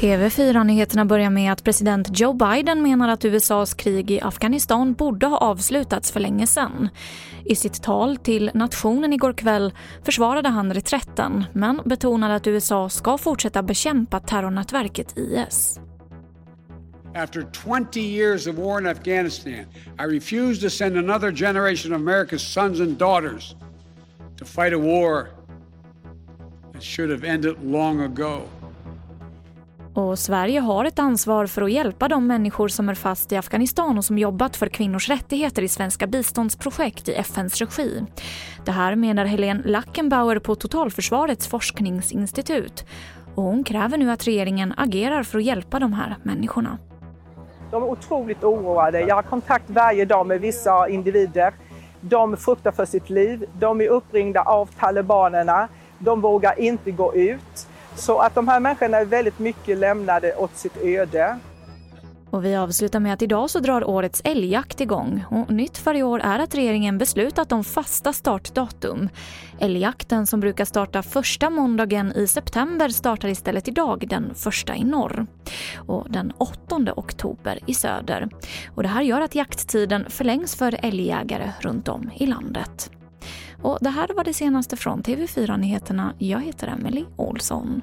TV4-nyheterna börjar med att president Joe Biden menar att USAs krig i Afghanistan borde ha avslutats för länge sedan. I sitt tal till nationen igår kväll försvarade han reträtten men betonade att USA ska fortsätta bekämpa terrornätverket IS. After 20 years of war in Afghanistan, I refuse to send another generation of America's sons and daughters to fight a war that should have ended long ago. Och Sverige har ett ansvar för att hjälpa de människor som är fast i Afghanistan och som jobbat för kvinnors rättigheter i svenska biståndsprojekt i FNs regi. Det här menar Helene Lackenbauer på Totalförsvarets forskningsinstitut. Och hon kräver nu att regeringen agerar för att hjälpa de här människorna. De är otroligt oroade. Jag har kontakt varje dag med vissa individer. De fruktar för sitt liv. De är uppringda av talibanerna. De vågar inte gå ut. Så att de här människorna är väldigt mycket lämnade åt sitt öde. Och vi avslutar med att idag så drar årets älgjakt igång. Och nytt för i år är att regeringen beslutat om fasta startdatum. Älgjakten som brukar starta första måndagen i september startar istället idag den första i norr och den 8 oktober i söder. Och det här gör att jakttiden förlängs för älgjägare runt om i landet. Och det här var det senaste från TV4 Nyheterna. Jag heter Emily Olsson.